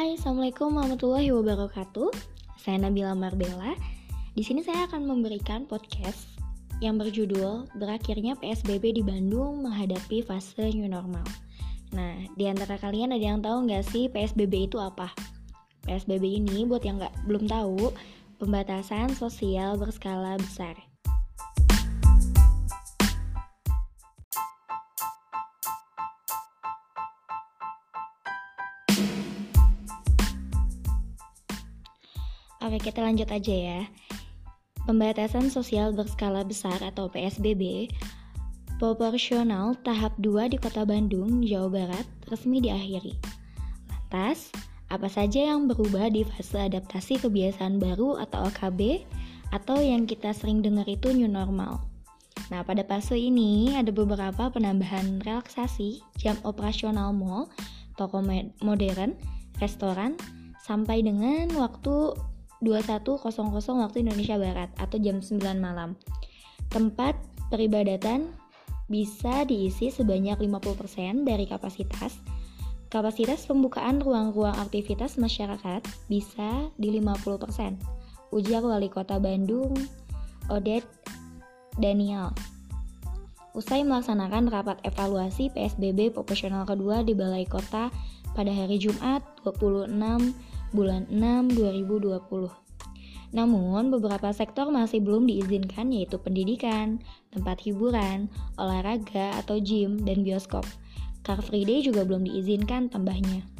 Hai, Assalamualaikum warahmatullahi wabarakatuh. Saya Nabila Marbella. Di sini saya akan memberikan podcast yang berjudul Berakhirnya PSBB di Bandung menghadapi fase new normal. Nah, di antara kalian ada yang tahu nggak sih PSBB itu apa? PSBB ini buat yang nggak belum tahu, pembatasan sosial berskala besar. Oke, kita lanjut aja ya. Pembatasan sosial berskala besar atau PSBB proporsional tahap 2 di Kota Bandung, Jawa Barat resmi diakhiri. Lantas, apa saja yang berubah di fase adaptasi kebiasaan baru atau AKB atau yang kita sering dengar itu new normal? Nah, pada fase ini ada beberapa penambahan relaksasi jam operasional mall, toko modern, restoran, sampai dengan waktu 21.00 waktu Indonesia Barat atau jam 9 malam. Tempat peribadatan bisa diisi sebanyak 50% dari kapasitas. Kapasitas pembukaan ruang-ruang aktivitas masyarakat bisa di 50%. Ujar Wali Kota Bandung, Odet Daniel. Usai melaksanakan rapat evaluasi PSBB proporsional kedua di Balai Kota pada hari Jumat 26 bulan 6 2020. Namun, beberapa sektor masih belum diizinkan yaitu pendidikan, tempat hiburan, olahraga atau gym, dan bioskop. Car Free Day juga belum diizinkan tambahnya.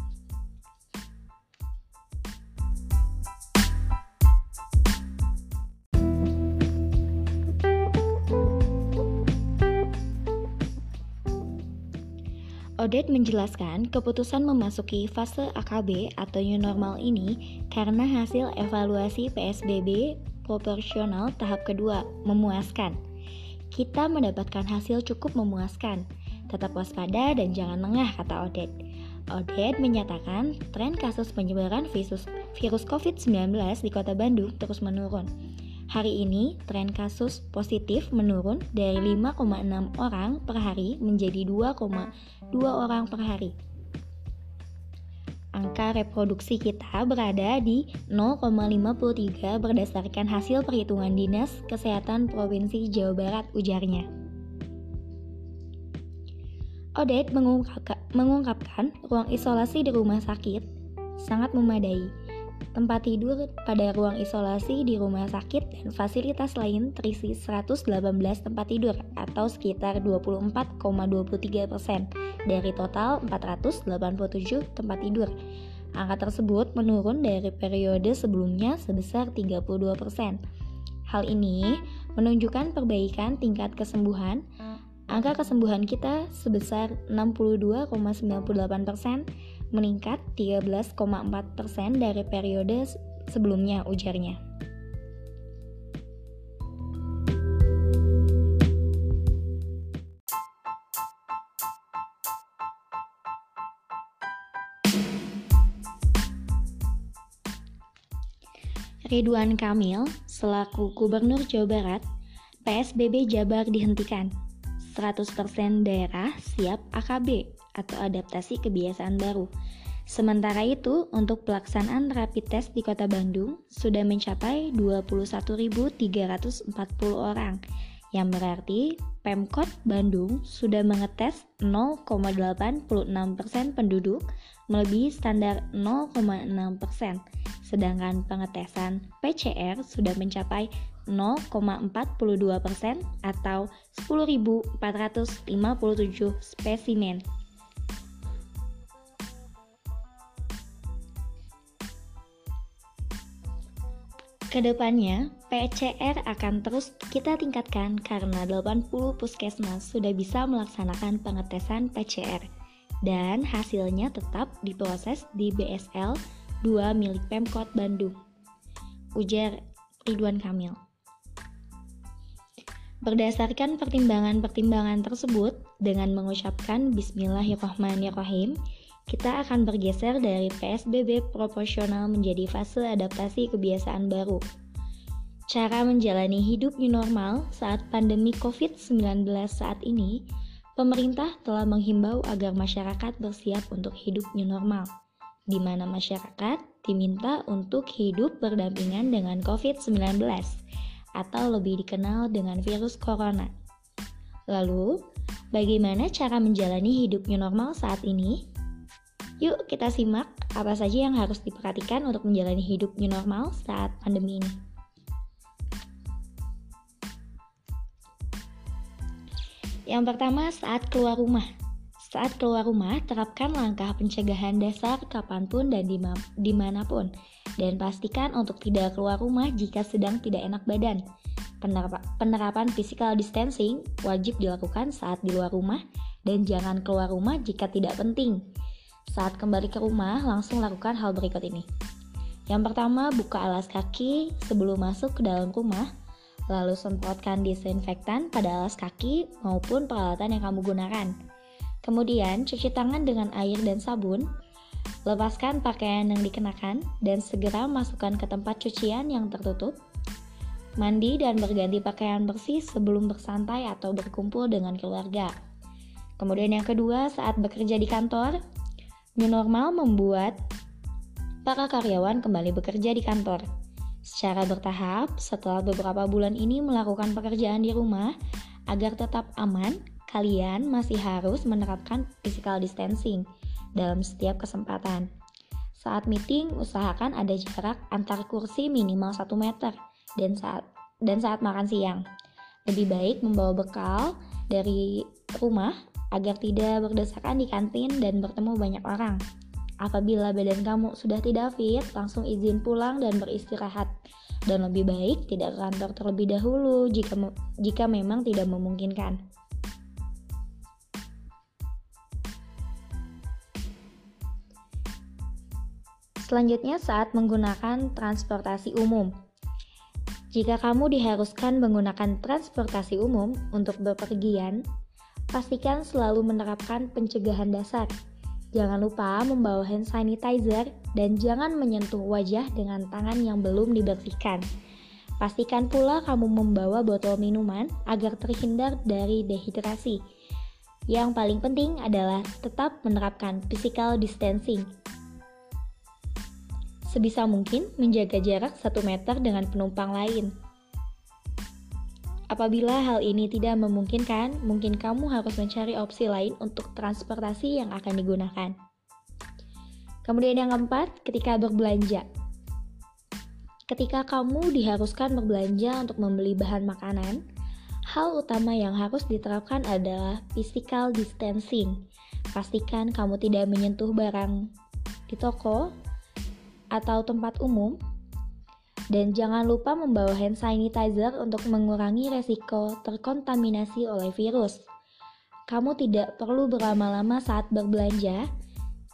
Odet menjelaskan keputusan memasuki fase AKB atau new normal ini karena hasil evaluasi PSBB proporsional tahap kedua memuaskan. Kita mendapatkan hasil cukup memuaskan. Tetap waspada dan jangan lengah, kata Odet. Odet menyatakan tren kasus penyebaran virus, virus COVID-19 di kota Bandung terus menurun. Hari ini, tren kasus positif menurun dari 5,6 orang per hari menjadi 2,2 orang per hari. Angka reproduksi kita berada di 0,53 berdasarkan hasil perhitungan Dinas Kesehatan Provinsi Jawa Barat ujarnya. Odet mengungkapkan ruang isolasi di rumah sakit sangat memadai tempat tidur pada ruang isolasi di rumah sakit dan fasilitas lain terisi 118 tempat tidur atau sekitar 24,23% persen dari total 487 tempat tidur. Angka tersebut menurun dari periode sebelumnya sebesar 32%. persen. Hal ini menunjukkan perbaikan tingkat kesembuhan. Angka kesembuhan kita sebesar 62,98% persen meningkat 13,4% dari periode sebelumnya ujarnya. Ridwan Kamil, selaku Gubernur Jawa Barat, PSBB Jabar dihentikan. 100% daerah siap AKB atau adaptasi kebiasaan baru. Sementara itu, untuk pelaksanaan rapid test di Kota Bandung sudah mencapai 21.340 orang, yang berarti Pemkot Bandung sudah mengetes 0,86% penduduk melebihi standar 0,6%, sedangkan pengetesan PCR sudah mencapai 0,42% atau 10.457 spesimen. Ke depannya, PCR akan terus kita tingkatkan karena 80 puskesmas sudah bisa melaksanakan pengetesan PCR dan hasilnya tetap diproses di BSL 2 milik Pemkot Bandung. Ujar Ridwan Kamil. Berdasarkan pertimbangan-pertimbangan tersebut, dengan mengucapkan Bismillahirrahmanirrahim, kita akan bergeser dari PSBB proporsional menjadi fase adaptasi kebiasaan baru. Cara menjalani hidup new normal saat pandemi COVID-19 saat ini, pemerintah telah menghimbau agar masyarakat bersiap untuk hidup new normal. di mana masyarakat diminta untuk hidup berdampingan dengan COVID-19 atau lebih dikenal dengan virus corona. Lalu, bagaimana cara menjalani hidup new normal saat ini? Yuk kita simak apa saja yang harus diperhatikan untuk menjalani hidup new normal saat pandemi ini. Yang pertama, saat keluar rumah. Saat keluar rumah, terapkan langkah pencegahan dasar kapan pun dan di mana pun. Dan pastikan untuk tidak keluar rumah jika sedang tidak enak badan. Penerapan physical distancing wajib dilakukan saat di luar rumah dan jangan keluar rumah jika tidak penting. Saat kembali ke rumah, langsung lakukan hal berikut ini. Yang pertama, buka alas kaki sebelum masuk ke dalam rumah, lalu semprotkan disinfektan pada alas kaki maupun peralatan yang kamu gunakan. Kemudian, cuci tangan dengan air dan sabun. Lepaskan pakaian yang dikenakan dan segera masukkan ke tempat cucian yang tertutup. Mandi dan berganti pakaian bersih sebelum bersantai atau berkumpul dengan keluarga. Kemudian yang kedua, saat bekerja di kantor, new normal membuat para karyawan kembali bekerja di kantor. Secara bertahap, setelah beberapa bulan ini melakukan pekerjaan di rumah, agar tetap aman, kalian masih harus menerapkan physical distancing dalam setiap kesempatan. Saat meeting, usahakan ada jarak antar kursi minimal 1 meter dan saat dan saat makan siang. Lebih baik membawa bekal dari rumah agar tidak berdesakan di kantin dan bertemu banyak orang. Apabila badan kamu sudah tidak fit, langsung izin pulang dan beristirahat. Dan lebih baik tidak ke kantor terlebih dahulu jika jika memang tidak memungkinkan. Selanjutnya saat menggunakan transportasi umum. Jika kamu diharuskan menggunakan transportasi umum untuk bepergian, pastikan selalu menerapkan pencegahan dasar. Jangan lupa membawa hand sanitizer dan jangan menyentuh wajah dengan tangan yang belum dibersihkan. Pastikan pula kamu membawa botol minuman agar terhindar dari dehidrasi. Yang paling penting adalah tetap menerapkan physical distancing sebisa mungkin menjaga jarak 1 meter dengan penumpang lain. Apabila hal ini tidak memungkinkan, mungkin kamu harus mencari opsi lain untuk transportasi yang akan digunakan. Kemudian yang keempat, ketika berbelanja. Ketika kamu diharuskan berbelanja untuk membeli bahan makanan, hal utama yang harus diterapkan adalah physical distancing. Pastikan kamu tidak menyentuh barang di toko atau tempat umum. Dan jangan lupa membawa hand sanitizer untuk mengurangi resiko terkontaminasi oleh virus. Kamu tidak perlu berlama-lama saat berbelanja.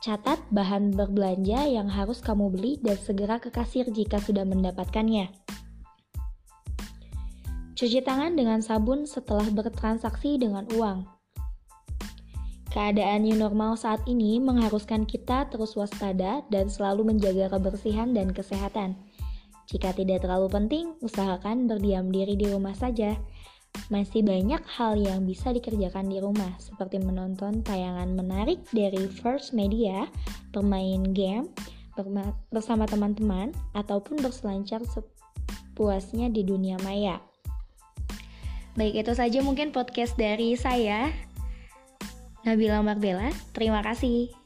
Catat bahan berbelanja yang harus kamu beli dan segera ke kasir jika sudah mendapatkannya. Cuci tangan dengan sabun setelah bertransaksi dengan uang. Keadaan new normal saat ini mengharuskan kita terus waspada dan selalu menjaga kebersihan dan kesehatan. Jika tidak terlalu penting, usahakan berdiam diri di rumah saja. Masih banyak hal yang bisa dikerjakan di rumah, seperti menonton tayangan menarik dari First Media, bermain game bersama teman-teman, ataupun berselancar sepuasnya di dunia maya. Baik, itu saja mungkin podcast dari saya. Nabila Marbella, terima kasih.